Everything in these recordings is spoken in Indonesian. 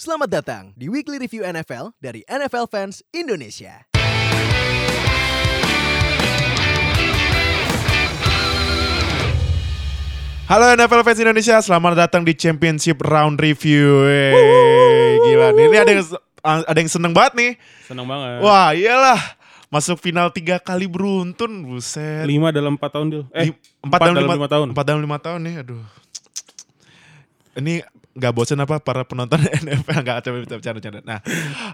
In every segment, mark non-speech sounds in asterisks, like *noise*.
Selamat datang di Weekly Review NFL dari NFL Fans Indonesia. Halo NFL fans Indonesia, selamat datang di Championship Round Review. Wey, gila nih, ini ada yang ada yang seneng banget nih. Seneng banget. Wah, iyalah. Masuk final tiga kali beruntun, buset. Lima dalam empat tahun deal. Eh, empat, dalam dalam lima, lima tahun. Empat dalam lima tahun nih, aduh. Ini nggak bosen apa para penonton *laughs* NFL nggak coba bercanda-canda. Nah,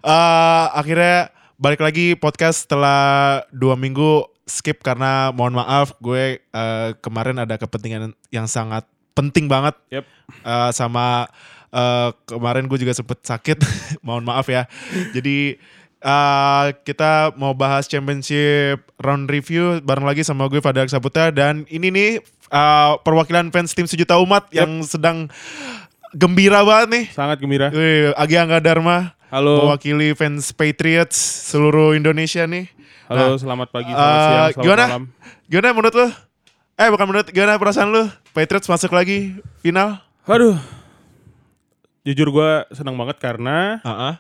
eh, akhirnya balik lagi podcast setelah dua minggu skip karena mohon maaf gue eh, kemarin ada kepentingan yang sangat penting banget. Yep. Eh, sama eh, kemarin gue juga sempet sakit *laughs* mohon maaf ya. Jadi eh, kita mau bahas championship round review bareng lagi sama gue Fadal Saputra dan ini nih eh, perwakilan fans tim sejuta umat yang sedang gembira banget nih Sangat gembira. Agi Angga Dharma Halo. mewakili fans Patriots seluruh Indonesia nih Halo, Nah, selamat pagi, eh, selamat siang, selamat gimana? malam. gimana menurut lo eh bukan menurut gimana perasaan lo Patriots masuk lagi final Aduh. Jujur gue senang banget karena Heeh.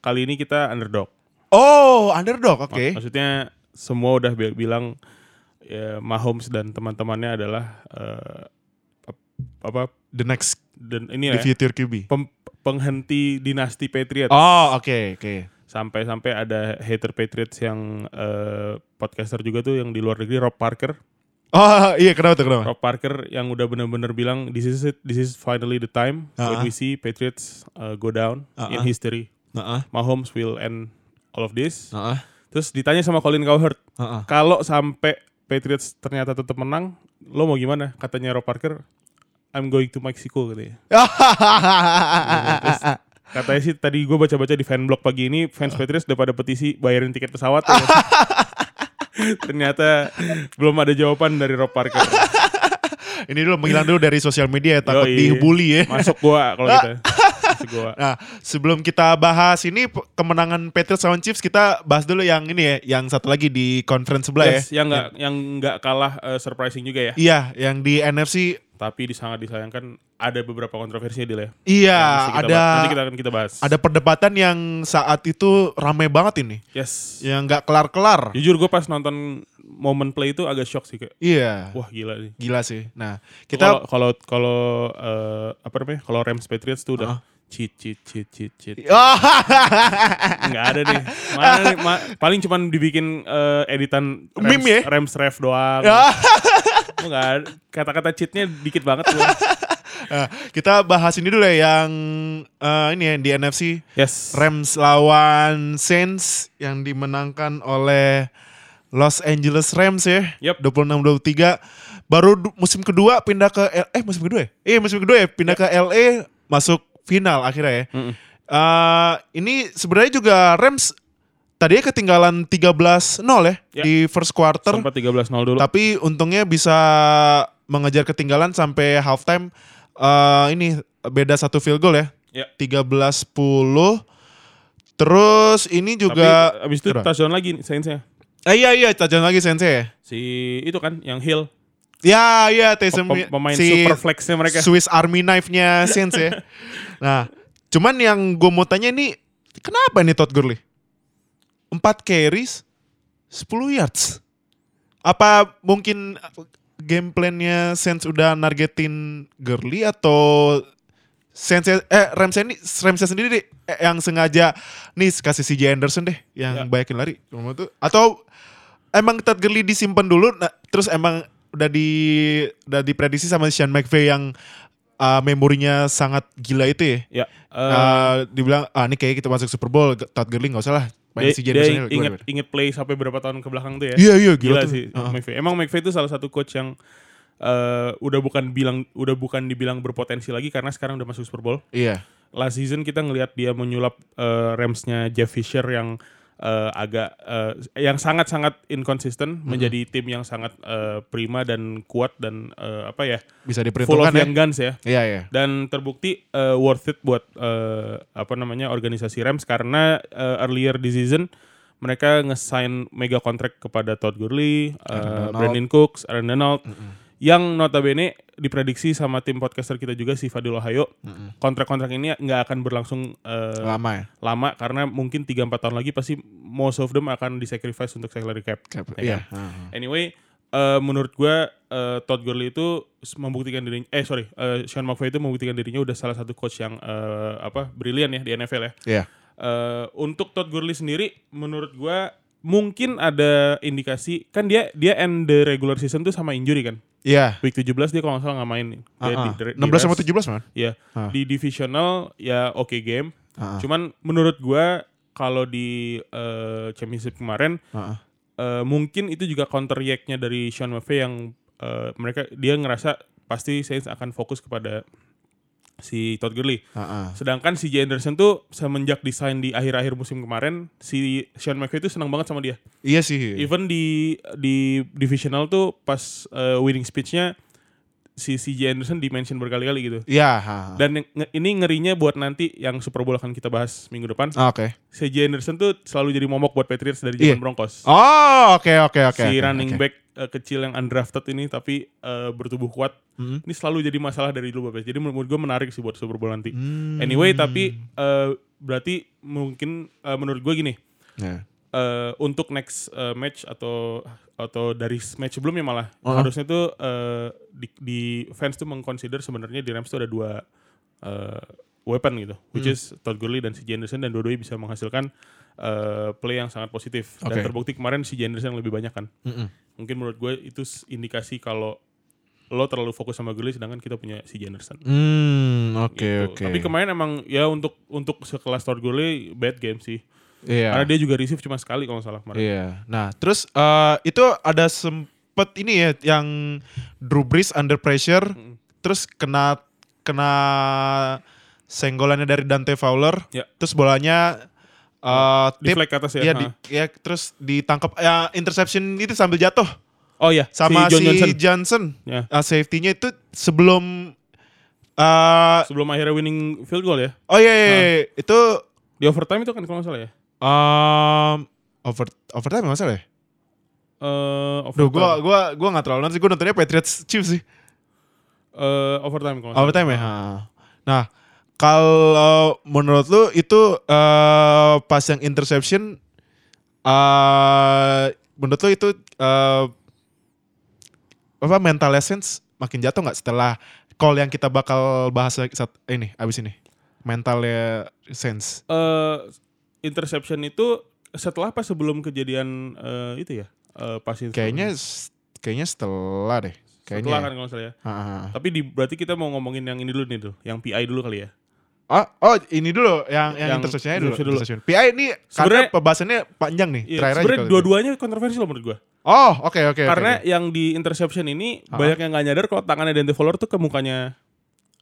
kali ini kita underdog. Oh, underdog, oke. Mak- Maksudnya semua udah bi- bilang ya, Mahomes dan teman-temannya adalah ap- apa The next dan ini the ya future QB. pem- penghenti dinasti Patriots. Oh, oke, oke. Sampai-sampai ada hater Patriots yang eh, podcaster juga tuh yang di luar negeri Rob Parker. Oh, *laughs* iya kenapa tuh kenapa? Rob Parker yang udah bener-bener bilang this is it, this is finally the time when Uh-uh. we see Patriots uh, go down in Uh-uh. history. Heeh. Mahomes will end all of this. Heeh. Terus ditanya sama Colin Cowherd, Heeh. kalau sampai Patriots ternyata tetap menang, lo mau gimana? Katanya Rob Parker, I'm going to Mexico katanya. Terus *laughs* katanya sih tadi gue baca-baca di fanblog pagi ini fans Patriots udah pada petisi bayarin tiket pesawat. ya. *laughs* ternyata belum ada jawaban dari Rob Parker. *laughs* Ini dulu menghilang dulu dari sosial media ya, takut Yoi. dibully ya. Masuk gua kalau gitu. Masuk gua. Nah, sebelum kita bahas ini kemenangan Patriots lawan Chiefs, kita bahas dulu yang ini ya, yang satu lagi di conference sebelah Yes, ya. yang nggak yang nggak kalah eh, surprising juga ya. Iya, yang di NFC Tapi di sangat disayangkan ada beberapa kontroversinya dia ya. iya kita ada bahas. nanti kita akan kita bahas. ada perdebatan yang saat itu rame banget ini. Yes. Yang nggak kelar-kelar. Jujur gue pas nonton momen play itu agak shock sih kayak Iya. wah gila nih. Gila sih. Nah, kita kalau kalau eh, apa namanya? Kalau Rams Patriots tuh udah Ah. cheat cheat cheat cheat cheat. *laughs* Oh, Nggak ada nih. Mana nih? Ma- paling cuman dibikin eh, editan Rams, Meme ya? Rams ref doang. *laughs* Nggak ada. Kata-kata cheatnya dikit banget tuh. *laughs* Nah, kita bahas ini dulu ya yang eh, ini ya di NFC Yes. Rams lawan Saints yang dimenangkan oleh Los Angeles Rams ya. Yep. 26-23. Baru musim kedua pindah ke L- eh musim kedua ya? Iya musim kedua ya pindah ke LA masuk final akhirnya ya. Mm-mm. Eh, ini sebenarnya juga Rams tadinya ketinggalan 13-0 ya, Ya. di first quarter. Sempat 13-0 dulu. Tapi untungnya bisa mengejar ketinggalan sampai halftime. Eh ini beda satu field goal ya. Ya. 13-10. Terus ini juga Tapi abis itu touchdown lagi Saints-nya. Eh, iya iya touchdown lagi Sensei ya. Si itu kan yang Hill. Ya iya Taysom Pem- pemain si super flexnya mereka. Swiss Army knife-nya Saints ya. *laughs* Nah, cuman yang gue mau tanya ini kenapa nih Todd Gurley? 4 carries 10 yards. Apa mungkin game plan-nya Saints udah nargetin Gurley atau Saints eh Ramsey ini Ramsey sendiri deh, eh, yang sengaja nih kasih CJ Anderson deh yang Ya. banyakin lari atau emang Todd Gurley disimpan dulu nah, terus emang udah di udah diprediksi sama Sean McVay yang uh, memorinya sangat gila itu ya. Ya. eh, Uh, dibilang ah ini kayak kita masuk Super Bowl Todd Gurley nggak usah lah main dia, si dia inget, inget, play sampai berapa tahun ke belakang tuh ya. Iya iya gila, Gila, tuh. sih Uh-uh. McVay. Emang McVay itu salah satu coach yang eh, udah bukan bilang udah bukan dibilang berpotensi lagi karena sekarang udah masuk Super Bowl. Iya. Last season kita ngelihat dia menyulap eh, Rams-nya Jeff Fisher yang eh, agak eh, yang sangat-sangat inconsistent menjadi tim yang sangat eh, prima dan kuat dan eh, apa ya Bisa full of diperhitungkan ya. guns ya. Iya iya. dan terbukti uh, worth it buat uh, apa namanya organisasi Rams karena uh, earlier di season mereka nge-sign mega contract kepada Todd Gurley, Aaron uh, Donald. Brandon Cooks, Aaron Donald yang notabene diprediksi sama tim podcaster kita juga si Fadil Ohio kontrak-kontrak ini nggak akan berlangsung eh, Lama ya. lama karena mungkin 3-4 tahun lagi pasti most of them akan disacrifice untuk salary cap. Cap- Ya Iya. kan? Anyway, eh, menurut gua eh, Todd Gurley itu membuktikan dirinya eh sorry, eh, Sean McVay itu membuktikan dirinya udah salah satu coach yang eh, apa brilian ya di NFL ya. Iya. Eh, untuk Todd Gurley sendiri menurut gua mungkin ada indikasi kan dia dia end the regular season tuh sama injury kan. Iya. Week 17 dia kalau nggak salah nggak main. Dia Ah, ah. di- di 16 sama rest. 17 man. Ya, Ah. di divisional ya oke game. Ah, ah. Cuman menurut gua kalau di eh, championship kemarin Ah, ah. eh, mungkin itu juga counter react-nya dari Sean McVay yang eh, mereka dia ngerasa pasti Saints akan fokus kepada si Todd Gurley. Ah. Sedangkan si Jay Anderson tuh semenjak desain di akhir-akhir musim kemarin si Sean McVay itu senang banget sama dia. Iya sih. Even di di divisional tuh pas eh, winning speech-nya si CJ Anderson di-mention berkali-kali gitu. Iya. Dan ini ngerinya buat nanti yang Super Bowl akan kita bahas minggu depan. Ah, Oke. CJ Anderson tuh selalu jadi momok buat Patriots dari zaman Broncos. Oh, oke oke oke. si oke, running oke. back eh, kecil yang undrafted ini tapi eh, bertubuh kuat. Mhm. Ini selalu jadi masalah dari dulu Bapak. Jadi menurut gue menarik sih buat Super Bowl nanti. Hmm. Anyway, tapi eh, berarti mungkin eh, menurut gue gini, Ya. eh, untuk next eh, match atau atau dari match sebelumnya malah Uh-huh. harusnya tuh eh, di, di fans tuh mengconsider sebenarnya di Rams tuh ada dua eh, weapon gitu, which Hmm. is Todd Gurley dan si Anderson dan dua-duanya bisa menghasilkan eh, play yang sangat positif dan Oke. terbukti kemarin si Anderson yang lebih banyak kan. Mm-mm. Mungkin menurut gue itu indikasi kalau lo terlalu fokus sama Gurley sedangkan kita punya si Anderson. Hmm, oke Gitu. oke. Tapi kemarin emang ya untuk untuk sekelas Todd Gurley bad game sih. Iya. Karena dia juga receive cuma sekali kalau salah kemarin. Iya. Nah, terus eh, itu ada sempet ini ya yang Drew Brees under pressure, Mm. terus kena kena senggolannya dari Dante Fowler, Ya. terus bolanya eh Di tip, flag ke atas ya. ya, di, ya terus ditangkap ya interception itu sambil jatuh Oh iya, sama si John si Johnson. Johnson. Ya. Eh, safety-nya itu sebelum eh Sebelum akhirnya winning field goal ya. oh iya, iya, iya. itu Di overtime itu kan kalau nggak salah ya. um, over overtime nggak salah ya? Eh Duh, overtime. gua gua gua nggak terlalu sih, gua nontonnya Patriots Chiefs sih. Eh, overtime kalau. Overtime ya. Nah, kalau menurut lu itu eh, pas yang interception eh menurut lu itu eh apa mental essence makin jatuh nggak setelah call yang kita bakal bahas saat ini abis ini mental sense Eh, interception itu setelah apa sebelum kejadian eh, itu ya? Eh, pas kayaknya kayaknya setelah deh kayaknya setelah kan kalau ya. Ha, ha, ha. Tapi di, berarti kita mau ngomongin yang ini dulu nih tuh, yang PI dulu kali ya. Oh, oh ini dulu yang yang, Yang interceptionnya dulu. dulu. PI ini karena Sebenarnya- pembahasannya panjang nih. Iya, sebenarnya dua-duanya kontroversi loh menurut gua. Oh, oke oke. oke, Karena oke. yang di interception ini Ha? banyak yang nggak nyadar kalau tangannya Dante Fowler tuh ke mukanya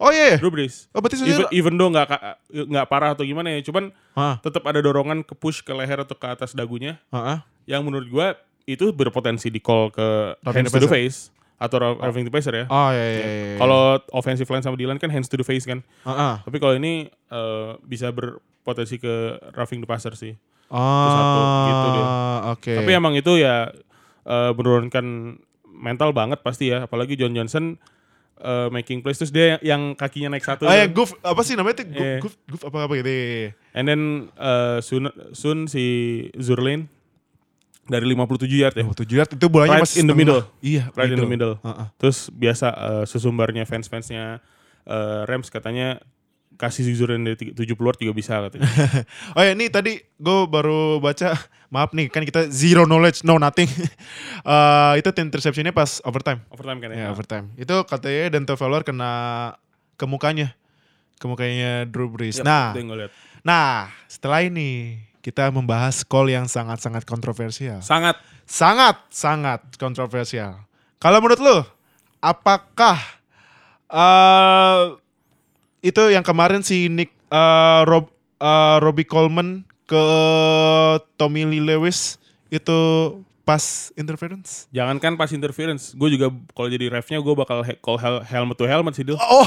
Oh iya. Drew Brees. Oh berarti Even, even though nggak nggak parah atau gimana ya, cuman tetap ada dorongan ke push ke leher atau ke atas dagunya ha, ha. yang menurut gua itu berpotensi di call ke Roughing hands to the face atau roughing the passer ya. Oh iya iya. iya, iya. Kalau offensive line sama D-line kan hands to the face kan. Ha, ha. Tapi kalau ini eh, bisa berpotensi ke roughing the passer sih. Oh, satu, gitu dia. Oke. Tapi emang itu ya eh, menurunkan mental banget pasti ya, apalagi John Johnson eh, making plays terus dia yang kakinya naik satu. Oh kan. yang goof apa sih namanya tuh? Goof, Iya. goof, goof apa apa gitu. Iya, iya. And then eh, soon, soon si Zurlane dari 57 yard ya. Oh, tujuh yard itu bolanya Right masih in the middle. Iya, Right in the middle. Ha, ha. Terus biasa eh, sesumbarnya fans-fansnya eh, Rams katanya kasih Zurlane dari 70 yard juga bisa katanya. *laughs* Oh ya ini tadi gue baru baca maaf nih kan kita zero knowledge no nothing. *laughs* Eh itu interceptionnya pas overtime. Overtime kan ya. Ya, overtime. Itu katanya Dante Fowler kena ke mukanya. Ke mukanya Drew Brees. Yap, nah, nah, setelah ini kita membahas call yang sangat-sangat kontroversial. Sangat Sangat sangat kontroversial. Kalau menurut lu, apakah eh itu yang kemarin si Nick eh, Rob eh, Robbie Coleman ke Tommy Lee Lewis itu pas interference? Jangankan pas interference, gue juga kalau jadi refnya gue bakal he- call hel- helmet to helmet sih Dil. Oh,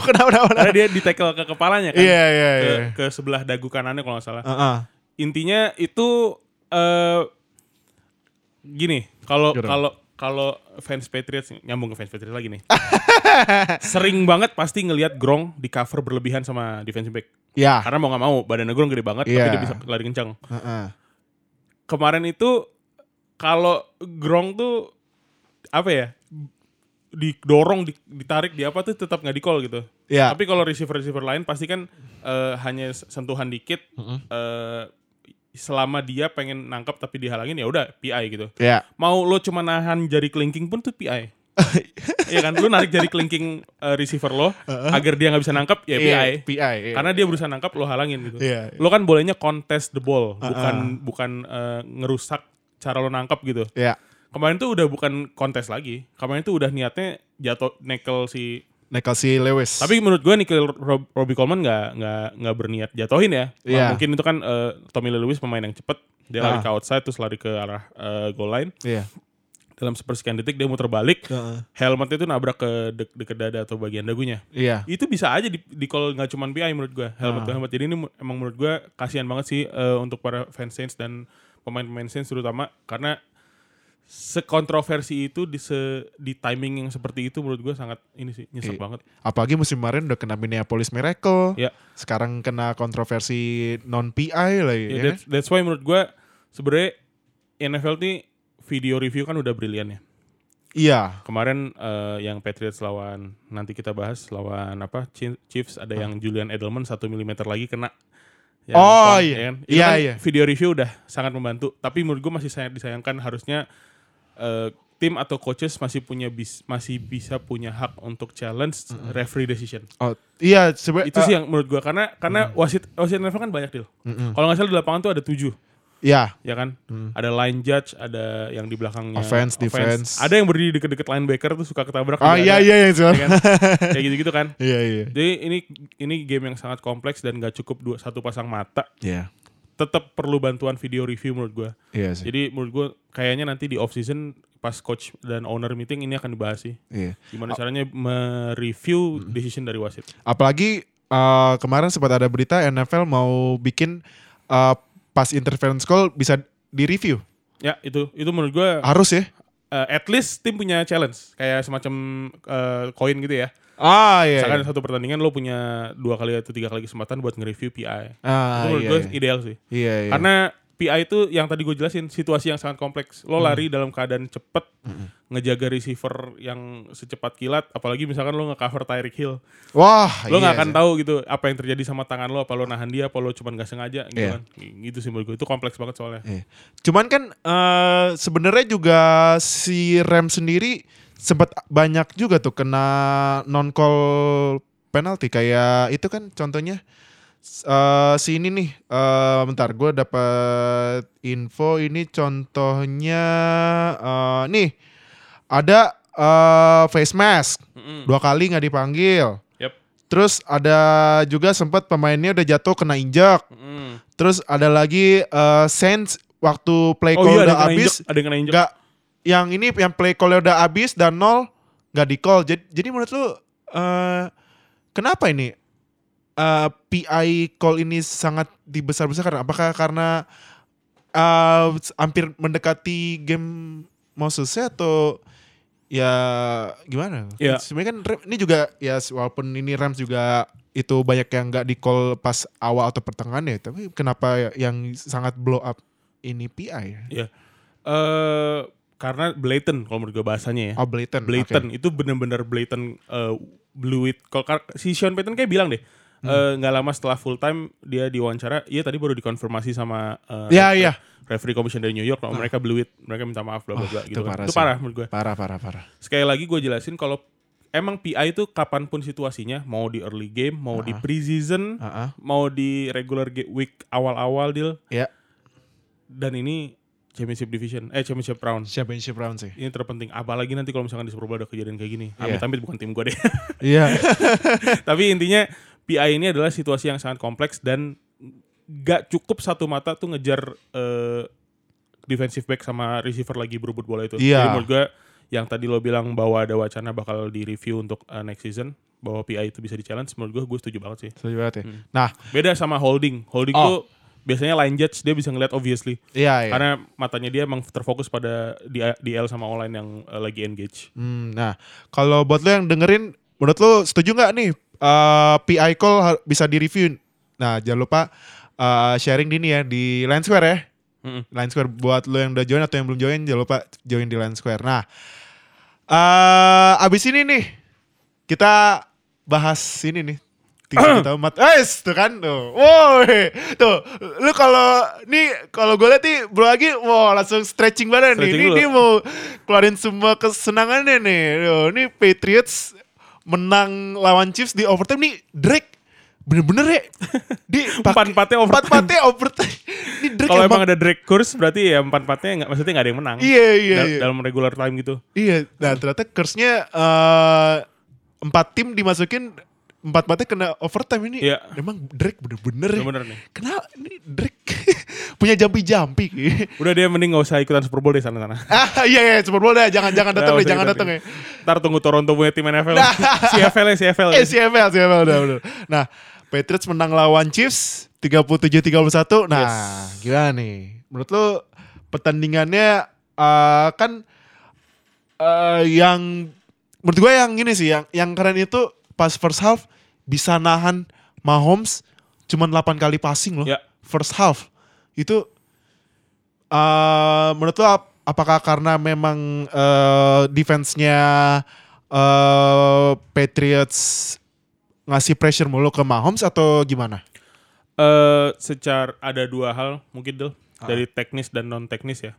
*laughs* kenapa kenapa? Karena dia di tackle ke kepalanya kan. Iya iya Ke, iya. ke sebelah dagu kanannya kalau nggak salah. Heeh. Intinya itu eh gini, kalau kalau kalau fans Patriots nyambung ke fans Patriots lagi nih. *laughs* sering banget pasti ngelihat Gronk di cover berlebihan sama defensive back. Ya. Karena mau nggak mau badannya Gronk gede banget Iya. tapi dia bisa lari kencang. Heeh. Kemarin itu kalau Gronk tuh apa ya? didorong, di- ditarik, di apa tuh tetap nggak di call gitu. Ya. Tapi kalau receiver-receiver lain pasti kan eh, hanya sentuhan dikit eh, selama dia pengen nangkap tapi dihalangin ya udah PI gitu. Ya. Mau lo cuma nahan jari kelingking pun tuh PI. *laughs* Iya kan, lu narik jari kelingking eh, receiver lo agar dia nggak bisa nangkap ya PI. Iya, PI. iya. Karena dia berusaha nangkap lo halangin gitu. Iya. Lo kan bolehnya contest the ball, bukan bukan eh, ngerusak cara lo nangkap gitu. Ya. Kemarin tuh udah bukan kontes lagi. Kemarin tuh udah niatnya jatuh nekel si Nickel si Lewis. tapi menurut gue Nickel Rob- Robbie Coleman nggak nggak nggak berniat jatuhin ya. Iya. Mungkin itu kan eh, Tommy Lee Lewis pemain yang cepet. Dia lari Ah. ke outside terus lari ke arah eh, goal line. Iya. Dalam sepersekian detik dia muter balik. Heeh. Helmetnya itu nabrak ke de- deket dada atau bagian dagunya. Iya. Itu bisa aja di, di call nggak cuma PI menurut gue. Helmet Ah. helmet. Jadi ini emang menurut gue kasihan banget sih eh, untuk para fans Saints dan pemain-pemain Saints terutama karena sekontroversi itu di se, di timing yang seperti itu menurut gue sangat ini sih nyesek Iya. banget. Apalagi musim kemarin udah kena Minneapolis Miracle. Ya. Sekarang kena kontroversi non PI lagi. Ya, ya that's, that's why menurut gue sebenarnya NFL nih video review kan udah brilian ya. Iya. Kemarin eh, yang Patriots lawan nanti kita bahas lawan apa Chi- Chiefs ada yang Julian Edelman 1 mm lagi kena. Yang Oh, iya. ya kan? Itu Iya, kan iya. Video review udah sangat membantu. Tapi menurut gue masih sangat disayangkan harusnya eh, tim atau coaches masih punya bis, masih bisa punya hak untuk challenge referee decision. Oh, iya sebenarnya Itu sih yang menurut gue karena karena wasit wasit NFL kan banyak deal. Kalau nggak salah di lapangan tuh ada tujuh Iya. ya kan? Ada line judge, ada yang di belakangnya Offense, defense. Ada yang berdiri deket-deket linebacker tuh suka ketabrak. Oh iya iya iya. ya kan? Kayak gitu-gitu kan. *laughs* Iya iya. Jadi ini ini game yang sangat kompleks dan gak cukup dua satu pasang mata. Iya. Tetap perlu bantuan video review menurut gua. Iya sih. Jadi menurut gua kayaknya nanti di off season pas coach dan owner meeting ini akan dibahas sih. Iya. Gimana caranya mereview decision dari wasit. Apalagi eh, kemarin sempat ada berita NFL mau bikin eh, pas interference call bisa di-review. Ya, itu itu menurut gua Harus ya? uh, at least tim punya challenge kayak semacam uh, koin gitu ya. Ah iya. Misalkan iya. satu pertandingan lo punya dua kali atau tiga kali kesempatan buat nge-review PI. Ah, itu menurut iya, gue iya. ideal sih. Iya iya. Karena PI itu yang tadi gue jelasin situasi yang sangat kompleks. Lo Hmm. lari dalam keadaan cepet, ngejaga receiver yang secepat kilat. Apalagi misalkan lo nge-cover Tyreek Hill, Wah, lo nggak iya akan sih. tahu gitu apa yang terjadi sama tangan lo. Apa lo nahan dia, apa lo cuma nggak sengaja gitu Iya. kan. Gitu sih menurut gue itu kompleks banget soalnya. Iya. Cuman kan eh, sebenarnya juga si Rem sendiri sempat banyak juga tuh kena non call penalty kayak itu kan contohnya eh, si ini nih eh, bentar gue dapat info ini contohnya eh, nih ada eh, face mask Mm-mm. dua kali nggak dipanggil Yep. terus ada juga sempat pemainnya udah jatuh kena injak Mm-mm. Terus ada lagi eh Saints waktu play Oh call iya udah habis ada yang kena injek. Yang ini yang play call udah habis dan nol nggak di call. Jadi, jadi menurut lu eh kenapa ini eh PI call ini sangat dibesar-besarkan? Apakah karena eh hampir mendekati game mau selesai atau ya gimana? Ya. Sebenarnya kan ini juga ya walaupun ini Rams juga itu banyak yang nggak di call pas awal atau pertengahan ya, tapi kenapa yang sangat blow up ini PI? Iya. Eh karena blatant kalau menurut gue bahasanya ya. Oh blatant. blatant itu bener-bener blatant uh, blew it. Kalau si Sean Payton kayak bilang deh, Hmm. eh, nggak lama setelah full time dia diwawancara, iya tadi baru dikonfirmasi sama uh, Iya, iya. referee commission dari New York, kalau mereka blew it, mereka minta maaf bla bla bla Wah, gitu. itu kan. parah Itu sih. parah menurut gue. Parah parah parah. Sekali lagi gue jelasin kalau emang PI itu kapan pun situasinya, mau di early game, mau di preseason, Heeh. mau di regular week awal-awal deal, Ya, dan ini championship division, eh championship round. championship round sih. Ini terpenting. Apalagi nanti kalau misalkan di Super Bowl ada kejadian kayak gini. Iya. Amit-amit bukan tim gue deh. *laughs* Iya. *laughs* Tapi intinya PI ini adalah situasi yang sangat kompleks dan gak cukup satu mata tuh ngejar eh, defensive back sama receiver lagi berebut bola itu. Iya. Jadi menurut gue yang tadi lo bilang bahwa ada wacana bakal di review untuk eh, next season bahwa PI itu bisa di challenge menurut gue gue setuju banget sih. Setuju banget ya. Hmm. Nah, Beda sama holding. Holding Oh. tuh biasanya line judge dia bisa ngeliat obviously. Iya, iya. Karena matanya dia emang terfokus pada di DL sama online yang eh, lagi engage. Hmm, nah, kalau buat lo yang dengerin, menurut lo setuju nggak nih uh, PI call bisa di-review? Nah, jangan lupa uh, sharing di ini ya di Line Square ya. Mm-mm. Line Square buat lo yang udah join atau yang belum join, jangan lupa join di Line Square. Nah, uh, abis ini nih kita bahas ini nih. Tiga juta umat. Eh, tuh kan tuh. Woi, tuh. Lu kalau nih kalau gue lihat nih bro lagi, wow langsung stretching badan nih. Stretching Ini, dulu. ini mau keluarin semua kesenangannya nih. Tuh, ini Patriots menang lawan Chiefs di overtime nih Drake bener-bener ya *laughs* di Empat-empatnya overtime. empat-empatnya overtime ini Drake Kalau emang, emang ada drag course berarti ya empat-empatnya nggak maksudnya nggak ada yang menang. iya iya Dal- iya Dalam regular time gitu. iya nah ternyata curse-nya eh, empat tim dimasukin empat empatnya kena overtime ini Iya. emang Drake bener-bener ya Bener nih. kenapa ini Drake *laughs* punya jampi-jampi Udah dia mending gak usah ikutan Super Bowl deh sana-sana. *laughs* ah iya iya Super Bowl dah jangan jangan datang Nggak deh jangan datang ya. Ntar tunggu Toronto punya tim NFL. CFL ya CFL. Eh CFL, CFL udah, udah. Nah, Patriots menang lawan Chiefs 37-31. Nah, gimana nih? Menurut lu pertandingannya eh, kan eh, yang menurut gue yang ini sih yang yang keren itu pas first half bisa nahan Mahomes cuman 8 kali passing loh. Ya. First half. Itu eh menurut ap- apakah karena memang eh, defense-nya eh, Patriots ngasih pressure mulu ke Mahomes atau gimana? Eh, secara ada dua hal mungkin Del Ah. dari teknis dan non teknis ya.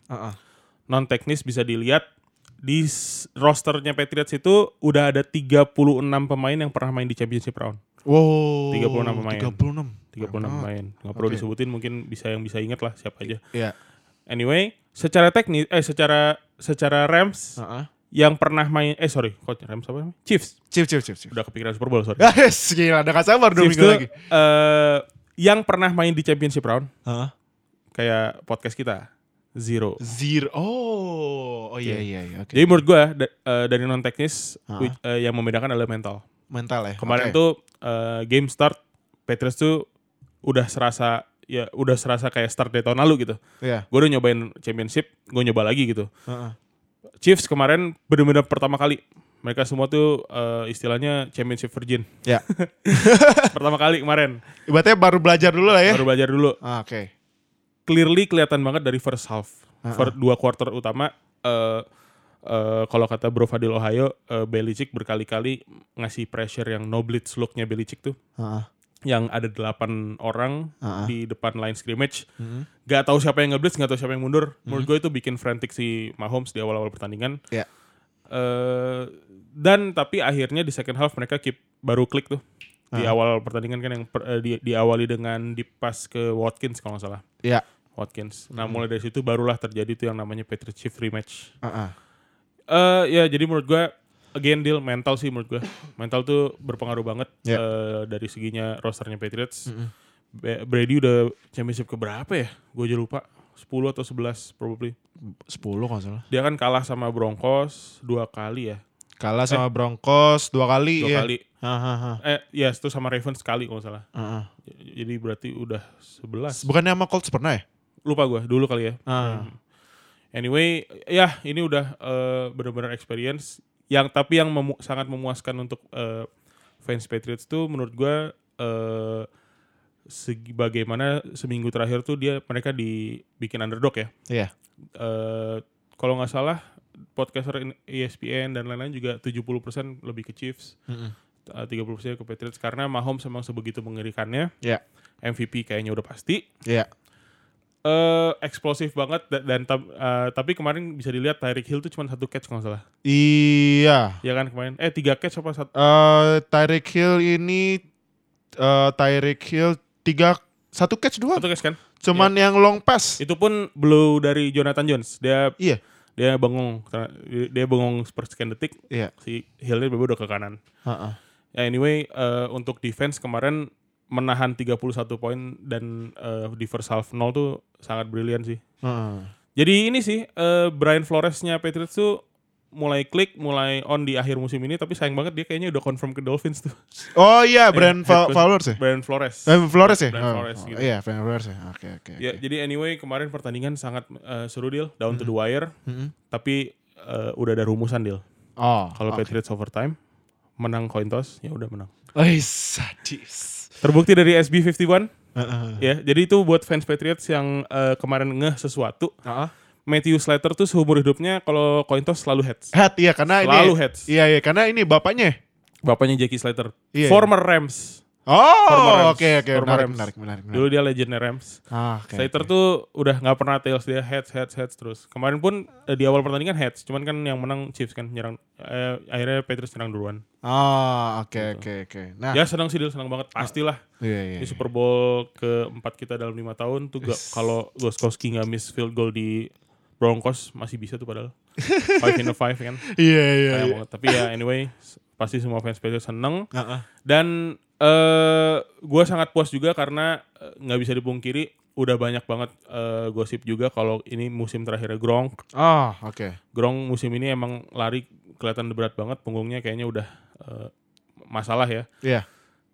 Non teknis bisa dilihat di rosternya Patriots itu udah ada 36 pemain yang pernah main di championship round. Wow. 36 pemain. 36. 36 Ah, pemain. Nggak perlu Oke. disebutin mungkin bisa yang bisa ingat lah siapa aja. Iya. Anyway, secara teknis eh secara secara Rams Heeh. yang pernah main eh sorry, kok Rams apa namanya? Chiefs. Chief, chief, chief, chief. Udah kepikiran Super Bowl, sorry. *laughs* Yes, gila, udah gak sabar dua Chiefs minggu tuh lagi. eh, yang pernah main di championship round Heeh. kayak podcast kita zero. Zero. Oh, oh iya iya iya. Oke. Jadi menurut gua da- eh, dari non teknis Ah. which- eh, yang membedakan adalah mental. mental ya. Kemarin Oke. tuh eh, game start Patriots tuh udah serasa ya udah serasa kayak start dari tahun lalu gitu. Iya. Gue udah nyobain championship, gue nyoba lagi gitu. Heeh. Chiefs kemarin bener-bener pertama kali mereka semua tuh eh, istilahnya championship virgin. Ya. *laughs* pertama kali kemarin Ibaratnya baru belajar dulu lah ya. baru belajar dulu. Ah, Oke. Clearly kelihatan banget dari first half. Ah, Fir- dua quarter utama eh eh, kalau kata Bro Fadil Ohio, eh, Belichick berkali-kali ngasih pressure yang no blitz looknya Belichick tuh. Heeh. yang ada delapan orang Ah. di depan line scrimmage. Mhm. Gak tahu siapa yang ngeblitz, gak tahu siapa yang mundur. Menurut gue itu bikin frantic si Mahomes di awal-awal pertandingan. Iya. Eh, dan tapi akhirnya di second half mereka keep baru klik tuh di Ah. awal pertandingan kan yang per- eh, di, diawali dengan di pass ke Watkins kalau nggak salah. Iya. Watkins. Nah mulai dari situ barulah terjadi tuh yang namanya Patriots Chief rematch. Heeh. Eh ya jadi menurut gue again deal mental sih menurut gue. Mental tuh berpengaruh banget Ya. eh, dari seginya rosternya Patriots. Mm-mm. Ba- Brady udah championship ke berapa ya? Gue aja lupa. 10 atau 11 probably. 10 kalau salah. Dia kan kalah sama Broncos dua kali ya. Kalah sama Broncos dua kali Dua ya. kali. Hahaha. Eh, ya itu sama Ravens sekali kalau salah. Heeh. Jadi berarti udah 11. Bukannya sama Colts pernah ya? Lupa gue dulu kali ya. Ah. Hmm. Anyway, ya ini udah eh, benar-benar experience yang tapi yang memu- sangat memuaskan untuk eh, fans Patriots tuh menurut gue eh segi bagaimana seminggu terakhir tuh dia mereka dibikin underdog ya. Iya. Eh kalau nggak salah podcaster in- E ESPN dan lain-lain juga 70% lebih ke Chiefs, Mm-mm. eh, 30% ke Patriots karena Mahomes memang sebegitu mengerikannya. Iya. MVP kayaknya udah pasti. Iya. Eh eksplosif banget da- dan, tam- eh, tapi kemarin bisa dilihat Tyreek Hill tuh cuma satu catch kalau salah. Iya. Ya kan kemarin? Eh tiga catch apa satu? Eh Tyreek Hill ini eh Tyreek Hill tiga satu catch dua. Satu catch kan? Cuman yang long pass. Itu pun blow dari Jonathan Jones. Dia Iya. dia bengong dia bengong sepersekian detik Iya. si Hillnya baru udah ke kanan. Heeh. Ya anyway eh, untuk defense kemarin menahan 31 poin dan eh, di first half 0 tuh sangat brilian sih. Heeh. Jadi ini sih eh, Brian Flores-nya Patriots tuh mulai klik, mulai on di akhir musim ini, tapi sayang banget dia kayaknya udah confirm ke Dolphins tuh. Oh iya, *laughs* Brand head coach. Flowers ya? Brian Flores. Eh, Flores ya? Brian Oh, Flores oh, gitu. Iya, Brand Flores ya. Oke, oke. Ya, oke. jadi anyway kemarin pertandingan sangat eh, seru deal, down to the wire, Mm-mm. tapi eh, udah ada rumusan deal. Oh, Kalau oke. Patriots overtime, menang coin toss, ya udah menang. Wih, sadis. Terbukti dari SB51, Heeh. ya. Jadi itu buat fans Patriots yang eh, kemarin ngeh sesuatu, Heeh. Matthew Slater tuh seumur hidupnya kalau coin toss selalu heads. Head, iya karena Selalu ini. heads. Iya, iya, karena ini bapaknya. Bapaknya Jackie Slater, Iya, former Rams. Oh, oke, oke. Former Menarik, Rams. menarik, menarik. menarik. Dulu dia legendnya Rams. Ah, oke, Slater oke. tuh udah nggak pernah tails dia heads heads heads terus. Kemarin pun eh, di awal pertandingan heads, cuman kan yang menang Chiefs kan nyerang eh, akhirnya Patriots nyerang duluan. Oh, oke, oke, oke. Nah, Ya senang sih dia senang banget pastilah. iya, iya. Ini iya. Super Bowl keempat kita dalam lima tahun tuh gak, Yes. kalau Gostkowski nggak miss field goal di Broncos masih bisa tuh padahal. *laughs* five in a five kan. Iya, iya, iya. banget. Tapi ya anyway pasti semua fans Patriots seneng Heeh. dan eh gue sangat puas juga karena eh, nggak bisa dipungkiri udah banyak banget eh, gosip juga kalau ini musim terakhirnya Gronk. Oh, oke. Gronk musim ini emang lari kelihatan berat banget, punggungnya kayaknya udah eh, masalah ya. Iya.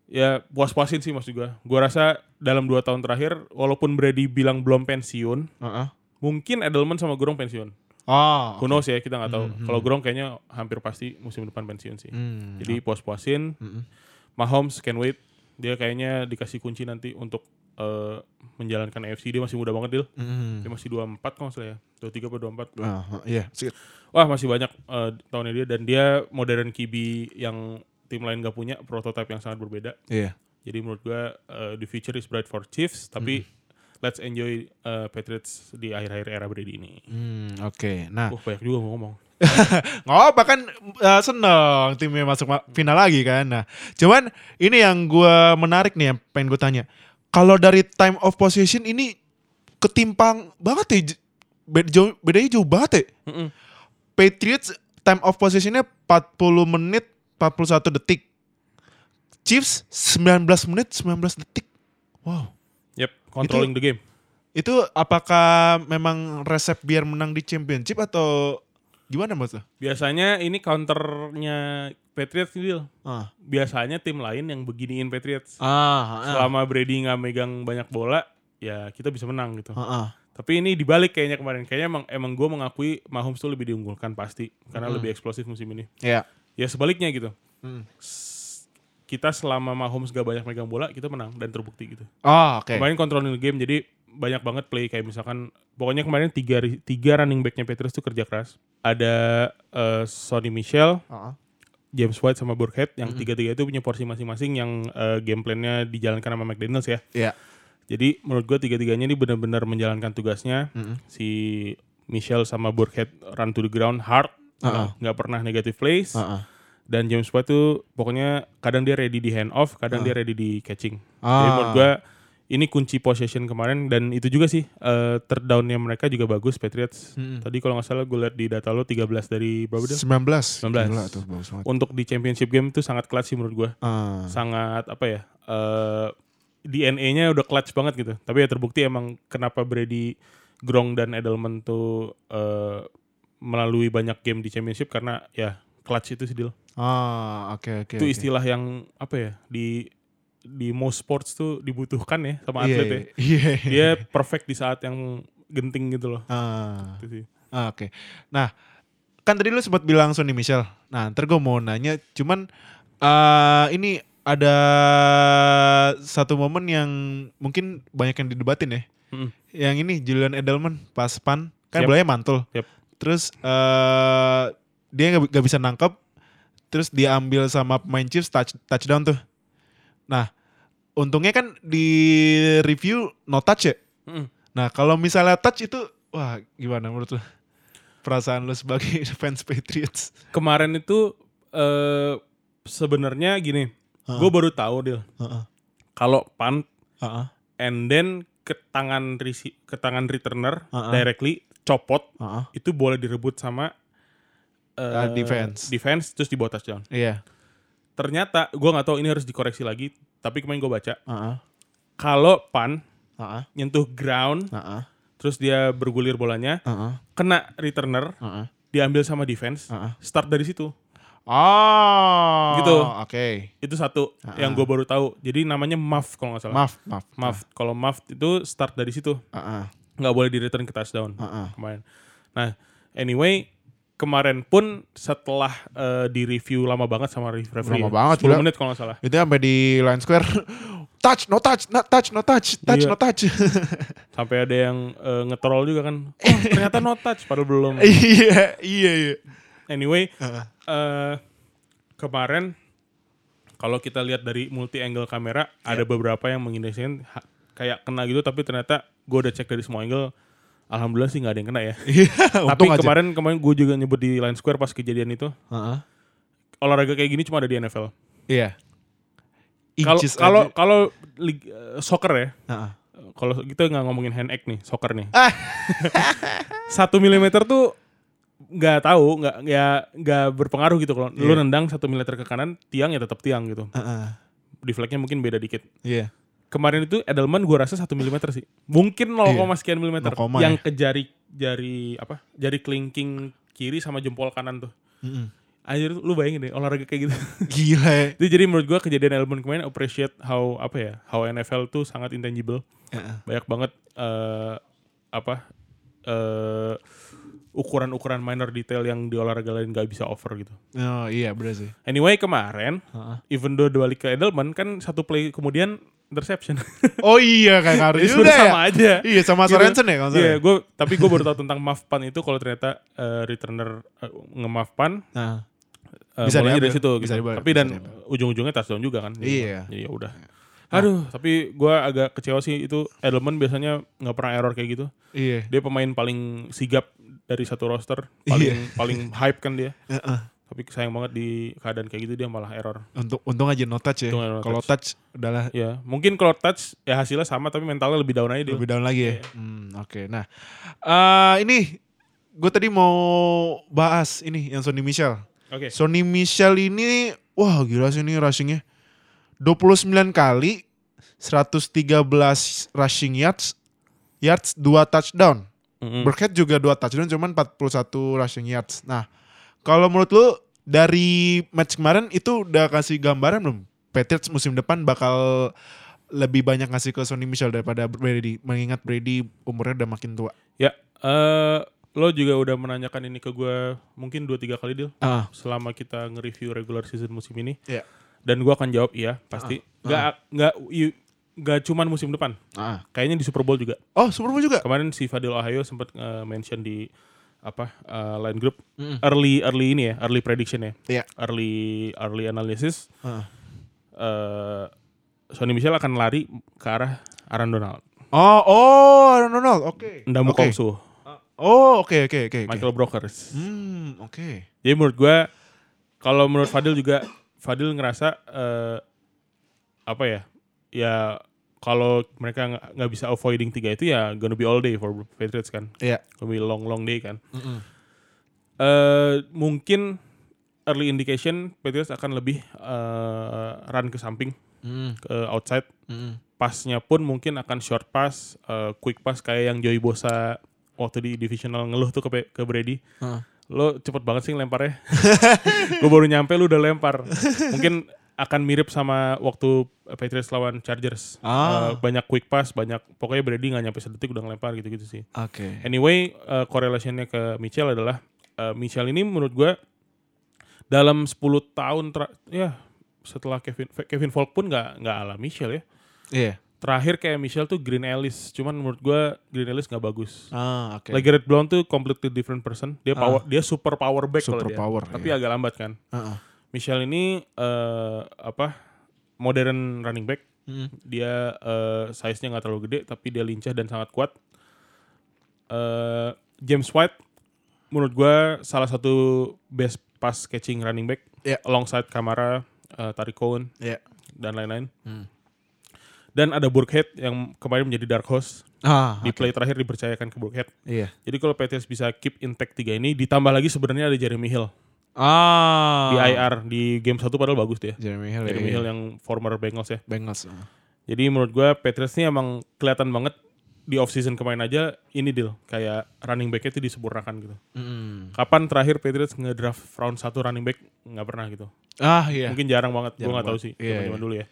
Ya puas-puasin sih mas juga. Gua rasa dalam dua tahun terakhir, walaupun Brady bilang belum pensiun, Heeh. mungkin Edelman sama Gronk pensiun. Oh, Who knows ya, kita nggak tahu. Mhm. Kalau Gronk kayaknya hampir pasti musim depan pensiun sih. Hmm. Jadi puas-puasin. Mm-mm. Mahomes can wait. Dia kayaknya dikasih kunci nanti untuk eh, menjalankan AFC. Dia masih muda banget, Dil. Mm. Dia masih 24 kalau nggak salah ya. 23 atau 24. Ah, iya. Sip. Wah masih banyak eh, tahunnya dia dan dia modern QB yang tim lain gak punya prototipe yang sangat berbeda. Iya. Jadi menurut gua eh, the future is bright for Chiefs tapi let's enjoy eh, Patriots di akhir-akhir era Brady ini. Hmm, oke. Nah, Wah banyak juga mau ngomong. Nggak apa kan eh, seneng timnya masuk ma- final lagi kan. Nah, cuman ini yang gua menarik nih yang pengen gue tanya. Kalau dari time of possession ini ketimpang banget ya. Beda, jauh, bedanya jauh banget ya. Mm-mm. Patriots time of possessionnya 40 menit 41 detik. Chiefs 19 menit 19 detik. Wow. Yep, controlling the game. Itu apakah memang resep biar menang di championship atau gimana mas? Biasanya ini counternya Patriots nih. Ah, Biasanya tim lain yang beginiin Patriots. ah, Selama Brady nggak megang banyak bola, ya kita bisa menang gitu. ah, ah. Tapi ini dibalik kayaknya kemarin. Kayaknya emang emang gue mengakui Mahomes tuh lebih diunggulkan pasti karena Mm. lebih eksplosif musim ini. Ya. Ya sebaliknya gitu. Hmm. Kita selama Mahomes gak banyak megang bola, kita menang dan terbukti gitu. Oh, oke. Kemarin controlling the game jadi banyak banget play kayak misalkan pokoknya kemarin tiga tiga running backnya Patriots tuh kerja keras. Ada eh, Sonny Michel, ah. James White sama Burkhead yang Mm-mm. tiga-tiga itu punya porsi masing-masing yang eh, game plan-nya dijalankan sama McDaniels ya. Iya. Jadi menurut gua tiga-tiganya ini benar-benar menjalankan tugasnya. Mm-mm. Si Michel sama Burkhead run to the ground hard, Uh-uh. nggak pernah negative plays. Ah. Dan James White tuh pokoknya kadang dia ready di hand off, kadang Ah. dia ready di catching. Jadi Ah. menurut gua ini kunci possession kemarin dan itu juga sih eh third down-nya mereka juga bagus Patriots. Mm-mm. Tadi kalau nggak salah gue lihat di data lo 13 dari berapa dia? 19. 19. Gila tuh bagus banget. Untuk di championship game tuh sangat clutch sih menurut gua. Ah. Sangat apa ya? eh DNA-nya udah clutch banget gitu. Tapi ya terbukti emang kenapa Brady, Gronk dan Edelman tuh eh melalui banyak game di championship karena ya clutch itu sih deal. Ah, oke oke. itu oke. istilah yang apa ya di di most sports tuh dibutuhkan ya sama Iya, atlet ya. Iya. Dia perfect di saat yang genting gitu loh. Ah. Itu sih. Ah, Oke. Nah, kan tadi lu sempat bilang Sonny Michel. Nah, ntar gue mau nanya, cuman eh ini ada satu momen yang mungkin banyak yang didebatin ya. Mm-mm. Yang ini Julian Edelman pas pan kan Yep. bolanya mantul. Yep. Terus eh dia nggak bisa nangkep. Terus diambil sama pemain Chiefs touch, touchdown tuh. Nah, untungnya kan di review no touch ya. Mm-mm. Nah, kalau misalnya touch itu wah gimana menurut lu? Perasaan lu sebagai *laughs* fans Patriots. Kemarin itu eh sebenarnya gini, Heeh. gue baru tahu deal Heeh. kalau punt Heeh. and then ke tangan resi- ke tangan returner Heeh. directly copot Heeh. itu boleh direbut sama eh, Ah, defense. defense terus dibawa touchdown. Iya. Ternyata gue nggak tahu ini harus dikoreksi lagi, tapi kemarin gue baca Heeh. kalau punt Heeh. nyentuh ground Heeh. terus dia bergulir bolanya Heeh. kena returner Heeh. diambil sama defense, Heeh. start dari situ. Oh. Gitu. Oke. Itu satu yang gue baru tahu. Jadi namanya muff kalau nggak salah. Maaf, maaf. Muff. Kalau muff itu start dari situ. Heeh. nggak boleh di return ke touchdown Heeh. kemarin. Nah, anyway kemarin pun setelah eh, di review lama banget sama re- referee. Lama ya, banget, 10 gila. menit kalau nggak salah. Itu sampai di line square *laughs* touch, no touch, no touch, no touch, touch, Iya. no touch. *laughs* Sampai ada yang eh, nge-troll juga kan. *laughs* Oh, ternyata no touch padahal belum. iya, iya, iya. Anyway, Heeh. eh kemarin kalau kita lihat dari multi angle kamera ada beberapa yang mengindikasikan kayak kena gitu tapi ternyata gue udah cek dari semua angle alhamdulillah sih nggak ada yang kena ya. *laughs* Iya, tapi aja. kemarin kemarin gue juga nyebut di line square pas kejadian itu Heeh. olahraga kayak gini cuma ada di NFL. Iya. Kalau kalau kalau eh, soccer ya, Heeh. kalau kita nggak ngomongin hand act nih, soccer nih. Ah. *laughs* Satu milimeter tuh nggak tahu, nggak ya nggak berpengaruh gitu kalau lu Iya. nendang satu milimeter ke kanan, tiang ya tetap tiang gitu. Heeh. Deflectnya mungkin beda dikit. Iya. Kemarin itu Edelman gua rasa satu milimeter sih, mungkin 0, Iya. sekian milimeter. 0, Yang ya. ke jari jari apa? Jari kelingking kiri sama jempol kanan tuh. Mm-mm. Anjir lu bayangin deh olahraga kayak gitu. *laughs* Gila ya. Itu jadi menurut gua kejadian Edelman kemarin appreciate how apa ya, how NFL tuh sangat intangible. Heeh. banyak banget eh apa eh ukuran-ukuran minor detail yang di olahraga lain nggak bisa offer gitu. Oh iya bener sih. Anyway kemarin, Heeh. even though balik ke Edelman kan satu play kemudian interception. *laughs* Oh iya kayak ngaruh juga sebenarnya ya. sama aja. Iya sama Gitu. Sorensen ya kalau Iya, ya? gue tapi gue baru tahu tentang muff punt itu kalau ternyata eh, returner uh, nge-muff punt Nah. eh, Bisa dari situ bisa gitu. diambil, Tapi bisa dan ujung-ujungnya touchdown juga kan. Jadi- Iya. Jadi ya udah. Aduh, tapi gue agak kecewa sih itu Edelman biasanya nggak pernah error kayak gitu. Iya. dia pemain paling sigap dari satu roster paling paling hype kan dia Heeh. Tapi sayang banget di keadaan kayak gitu dia malah error Untung untung aja no touch ya. No Kalau touch udahlah ya mungkin kalau touch ya hasilnya sama tapi mentalnya lebih down aja dia lebih down lagi ya. Iya. Hmm, oke. Nah, eh ini gue tadi mau bahas ini yang Sonny Michel. oke Sonny Michel ini wah gila sih ini rushingnya. 29 kali 113 rushing yards yards 2 touchdown. Mm-mm. Burkhead juga 2 touchdown cuman 41 rushing yards. Nah, kalau menurut lu dari match kemarin itu udah kasih gambaran belum? Patriots musim depan bakal lebih banyak ngasih ke Sonny Michel daripada Brady mengingat Brady umurnya udah makin tua. ya eh lo juga udah menanyakan ini ke gue mungkin dua tiga kali deal Ah, selama kita nge-review regular season musim ini Iya. dan gue akan jawab iya pasti nggak nggak i- nggak cuman musim depan ah. kayaknya di Super Bowl juga Oh, Super Bowl juga. kemarin si Fadil Ohio sempat eh, mention di apa eh, line group Mm. early early ini ya early prediction ya Iya. early early analysis Ah. eh Sonny Michel akan lari ke arah Aaron Donald Oh, oh, Aaron Donald. Oke. Ndamu Oke. Kongsu Oh, oke oke oke. oke. Michael Brokers Hmm, oke. jadi menurut gue kalau menurut Fadil juga Fadil ngerasa eh, apa ya ya kalau mereka nggak bisa avoiding tiga itu ya gonna be all day for Patriots kan Iya. gonna be long long day kan Mm-mm. eh mungkin early indication Patriots akan lebih eh, run ke samping Mm, ke outside mm. pasnya pun mungkin akan short pass eh, quick pass kayak yang Joey Bosa waktu di divisional ngeluh tuh ke, ke Brady Heeh. lo cepet banget sih ngelemparnya *laughs* gue baru nyampe lu udah lempar mungkin akan mirip sama waktu Patriots lawan Chargers Ah. Eh, banyak quick pass banyak pokoknya Brady nggak nyampe sedetik udah ngelempar gitu-gitu sih Oke. Anyway, uh, korelasinya ke Mitchell adalah uh, Mitchell ini menurut gue dalam 10 tahun ya setelah Kevin Kevin Falk pun nggak nggak ala Mitchell ya. Iya. Terakhir kayak Mitchell tuh Green Ellis, cuman menurut gue Green Ellis nggak bagus. Ah, oke. Lagi Red Blonde tuh completely different person. Dia Ah. power, dia super power back kalau Super dia. power, Tapi iya. agak lambat kan. Heeh. Michelle ini eh apa modern running back. Mm. Dia eh, size-nya nggak terlalu gede, tapi dia lincah dan sangat kuat. Eh, James White, menurut gue salah satu best pass catching running back, Iya. alongside Kamara, eh, Tariq Cohen, Iya. dan lain-lain. Hmm. Dan ada Burkhead yang kemarin menjadi dark horse Ah, di oke. play terakhir dipercayakan ke Burkhead. Iya. Jadi kalau Patriots bisa keep intact tiga ini, ditambah lagi sebenarnya ada Jeremy Hill Ah. di IR di game satu padahal bagus dia. Jeremy Hill. Jeremy iya. Hill yang former Bengals ya. Bengals. ah. Jadi menurut gue Patriots ini emang kelihatan banget di off season kemarin aja ini deal kayak running back itu disempurnakan gitu. Mm. Kapan terakhir Patriots ngedraft round satu running back nggak pernah gitu. Ah iya. Mungkin jarang banget, gue nggak tahu sih Iya, zaman iya. dulu ya.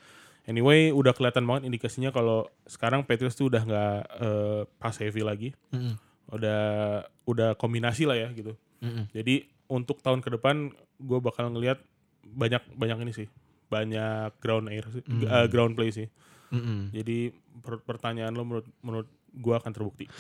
Anyway, udah kelihatan banget indikasinya kalau sekarang Patriots tuh udah nggak eh, pass heavy lagi, Mm-mm. udah udah kombinasi lah ya gitu. Mm-mm. Jadi untuk tahun ke depan gue bakal ngelihat banyak banyak ini sih, banyak ground air, sih, Hmm. eh, ground play sih. Mm-mm. Jadi per- pertanyaan lo menurut menurut gue akan terbukti.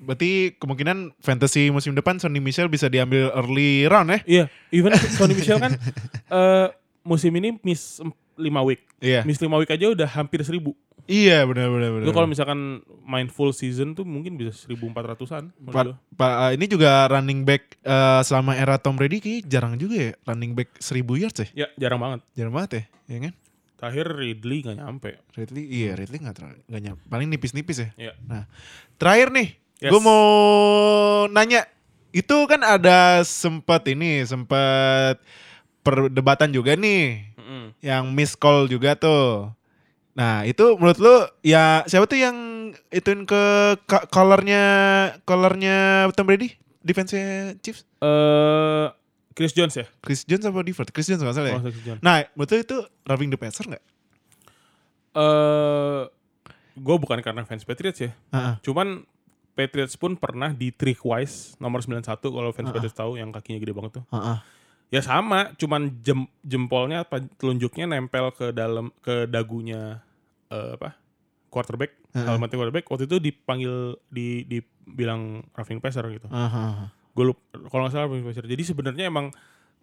Berarti kemungkinan fantasy musim depan Sonny Michel bisa diambil early round ya? Iya, even Sony Michel kan *laughs* eh, musim ini miss 5 week, Iya. miss 5 week aja udah hampir 1000 Iya benar benar benar. Lu kalau misalkan main full season tuh mungkin bisa 1400-an. menurut Pa- uh, ini juga running back uh, selama era Tom Brady kayak jarang juga ya running back 1000 yards ya. Ya jarang banget. Jarang banget ya, ya kan? Terakhir Ridley nggak nyampe. Ridley, iya Ridley nggak terlalu nggak nyampe. Paling nipis-nipis ya. Iya. Nah, terakhir nih, Yes. gue mau nanya, itu kan ada sempat ini, sempat perdebatan juga nih, Mm-mm. yang miss call juga tuh. Nah, itu menurut lu ya siapa tuh yang ituin ke collarnya collarnya Tom Brady? Defense Chiefs? Eh, Chris Jones ya? Chris Jones apa Divert? Chris Jones nggak salah ya? Oh, Jones. Nah, menurut lu itu roughing the passer nggak? Eh, gue bukan karena fans Patriots ya. Heeh. Cuman Patriots pun pernah di trick wise nomor 91 kalau fans Ah. Patriots tahu yang kakinya gede banget tuh. Heeh. Ya sama, cuman jem, jempolnya apa telunjuknya nempel ke dalam ke dagunya eh, apa? quarterback, helmetnya quarterback waktu itu dipanggil di dibilang roughing passer gitu. Heeh. gue lupa kalau nggak salah roughing passer. Jadi sebenarnya emang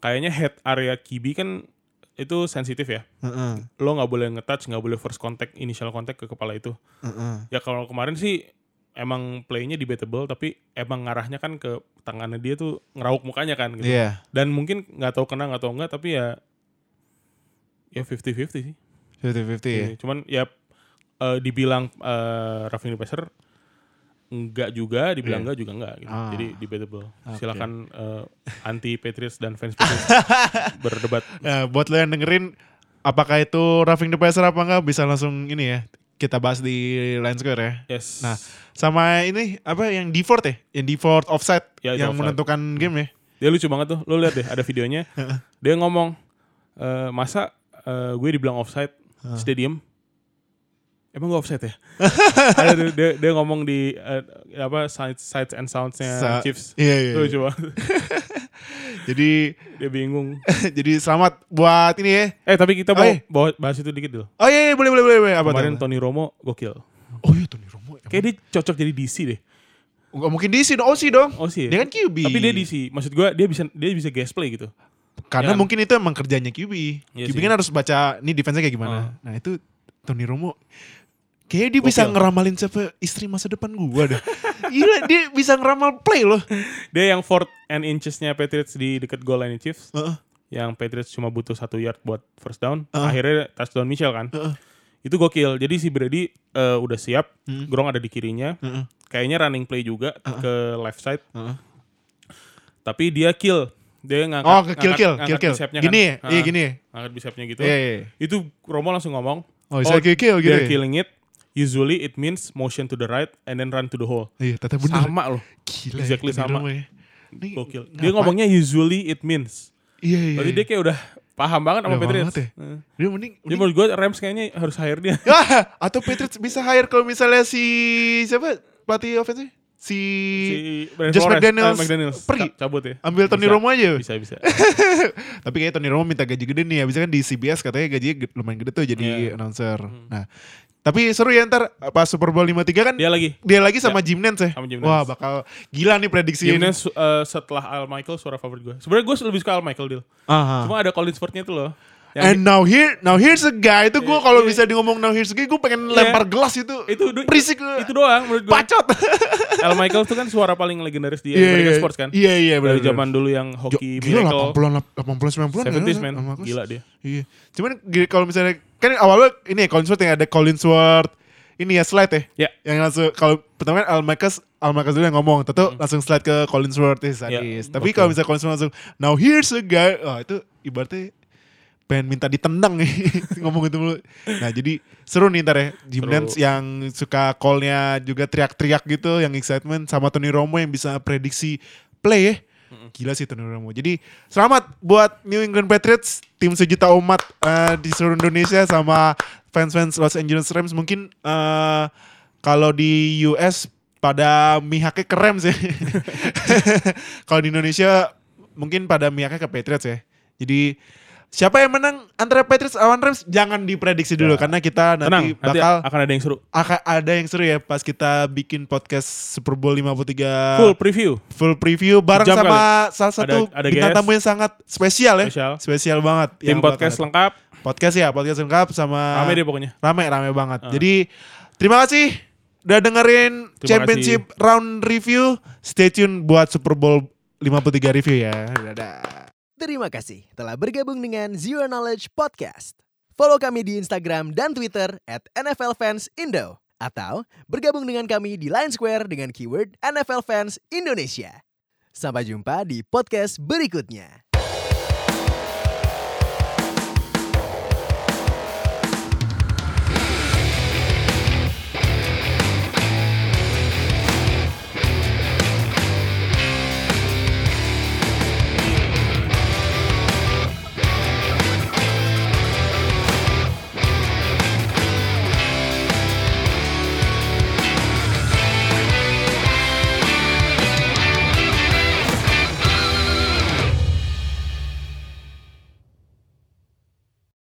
kayaknya head area QB kan itu sensitif ya. Heeh. Lo nggak boleh ngetouch, nggak boleh first contact, initial contact ke kepala itu. Heeh. Ya kalau kemarin sih emang playnya debatable tapi emang ngarahnya kan ke tangannya dia tuh ngerauk mukanya kan gitu. Iya. Dan mungkin nggak tahu kena nggak tahu enggak tapi ya ya 50-50 sih. 50-50 ya. Iya, Cuman ya eh, dibilang eh, roughing the passer enggak juga, dibilang enggak juga enggak gitu. Ah. Jadi debatable. Oke. Silakan eh, anti Patriots dan fans *laughs* Patriots berdebat. Nah, buat lo yang dengerin apakah itu roughing the passer apa enggak bisa langsung ini ya kita bahas di line square ya. Yes. Nah, sama ini apa yang default ya? Yang default offside Ya, yang offside. menentukan game ya. dia lucu banget tuh. Lo lihat deh ada videonya. *laughs* dia ngomong eh, masa eh, gue dibilang offside stadium Emang gue offside ya? *laughs* ada tuh, dia, dia ngomong di eh, apa sides, sides and sounds-nya Sa- Chiefs. Iya, iya. Itu lucu banget. *laughs* Jadi Dia bingung. *laughs* jadi selamat buat ini ya. Eh tapi kita Oh, mau iya. bawa- bahas itu dikit dulu. Oh iya, iya boleh boleh boleh, boleh. apa Kemarin tuh? Tony Romo gokil. Oh iya Tony Romo. Kayak dia cocok jadi DC deh. Enggak mungkin DC dong, OC dong. Oh sih. Dia kan QB. Tapi dia DC. Maksud gue dia bisa dia bisa guest play gitu. Karena Ya. mungkin itu emang kerjanya QB. Iya QB sih. kan harus baca nih defense-nya kayak gimana. Oh. Nah, itu Tony Romo Kayaknya dia bisa Gokil. ngeramalin siapa istri masa depan gua dah. *laughs* Gila, dia bisa ngeramal play loh. Dia yang fourth and inches-nya Patriots di dekat goal line Chiefs. Heeh. Yang Patriots cuma butuh satu yard buat first down. Heeh. Akhirnya touchdown Michel kan. Heeh. Itu gokil. Jadi si Brady eh, udah siap. Hmm. Gronk ada di kirinya. Heeh. Kayaknya running play juga ke left side. Heeh. Tapi dia kill. Dia ngangkat Oh, ke kill ngangkat- kill, kill kill. Gini kan. ya? Iya gini ya. Ngangkat bicepnya gitu. Iya, iya. Itu Romo langsung ngomong. Oh, saya kill kill gitu. They're ya? killing it. Usually it means motion to the right and then run to the hole. Iya, tata bener. Sama loh. Gila. Exactly ya, sama. Ya. Ini Gokil. Dia ngapa- ngomongnya usually it means. Iya, iya. Berarti iya. dia kayak udah paham banget sama Patriots. ya? Dia mending, mending menurut gue Rams kayaknya harus hire dia. *laughs* Ah, atau Patriots bisa hire kalau misalnya si siapa pelatih offense si, si Brian Just Flores, McDaniels ah, McDaniels pergi. Ca- cabut ya. ambil Tony Bisa. Romo aja. Bisa bisa. *laughs* Tapi kayak Tony Romo minta gaji gede nih. Habisnya kan di CBS katanya gajinya lumayan gede tuh jadi Iya. announcer. Nah, tapi seru ya ntar pas Super Bowl 53 kan dia, Dia lagi. lagi sama Jim Nance ya. Sama Jim Wah, Nance. bakal gila nih prediksi ini. Gimana uh, setelah Al Michael suara favorit gue. Sebenarnya gue lebih suka Al Michael deal. Aha. Cuma ada Colin Spurtnya itu loh. And now here, now here's a guy itu gue Iya, kalau iya. bisa di ngomong now here's a guy gue pengen Iya. lempar gelas itu. itu do- berisik itu doang menurut gue. bacot. *laughs* Al Michael itu kan suara paling legendaris di Iya, American iya. Sports kan. Iya, iya, Dari benar. zaman dulu yang hoki Gila Miracle. 80-an 80 90-an 70s ya, man. Gila dia. Iya. Cuman kalau misalnya kan awalnya ini ya Collinsworth yang ada Collinsworth ini ya slide ya. Ya. Yang langsung kalau pertama kan Al Marcus Al Marcus dulu yang ngomong, tentu langsung slide ke Collinsworth ya sadis. Ya, Tapi oke. kalau misalnya Collinsworth langsung now here's a guy, oh itu ibaratnya pengen minta ditendang nih *laughs* ngomong itu mulu. Nah jadi seru nih ntar ya. Jim. Nance yang suka call-nya juga teriak-teriak gitu, yang excitement sama Tony Romo yang bisa prediksi play ya. Gila sih Tony Romo. Jadi selamat buat New England Patriots, tim sejuta umat eh, di seluruh Indonesia sama fans-fans Los Angeles Rams. Mungkin eh, kalau di US pada mihaknya ke Rams ya. kalau di Indonesia mungkin pada mihaknya ke Patriots ya. Jadi siapa yang menang antara Patriots lawan Rams jangan diprediksi dulu Ya. karena kita Tenang, nanti nanti bakal akan ada yang seru. akan ada yang seru ya pas kita bikin podcast Super Bowl 53 Full preview. full preview bareng Jam sama salah satu Ada- ada bintang tamu yang sangat spesial ya. Spesial. Spesial banget. Tim yang bakal podcast datang. lengkap. Podcast ya, podcast lengkap sama Rame deh pokoknya. rame rame banget. Ah. Jadi terima kasih udah dengerin Terima championship round review. Stay tune buat Super Bowl 53 review ya. Dadah. Terima kasih telah bergabung dengan Zero Knowledge Podcast. Follow kami di Instagram dan Twitter at NFL Fans Indo. Atau bergabung dengan kami di Line Square dengan keyword NFL Fans Indonesia. Sampai jumpa di podcast berikutnya.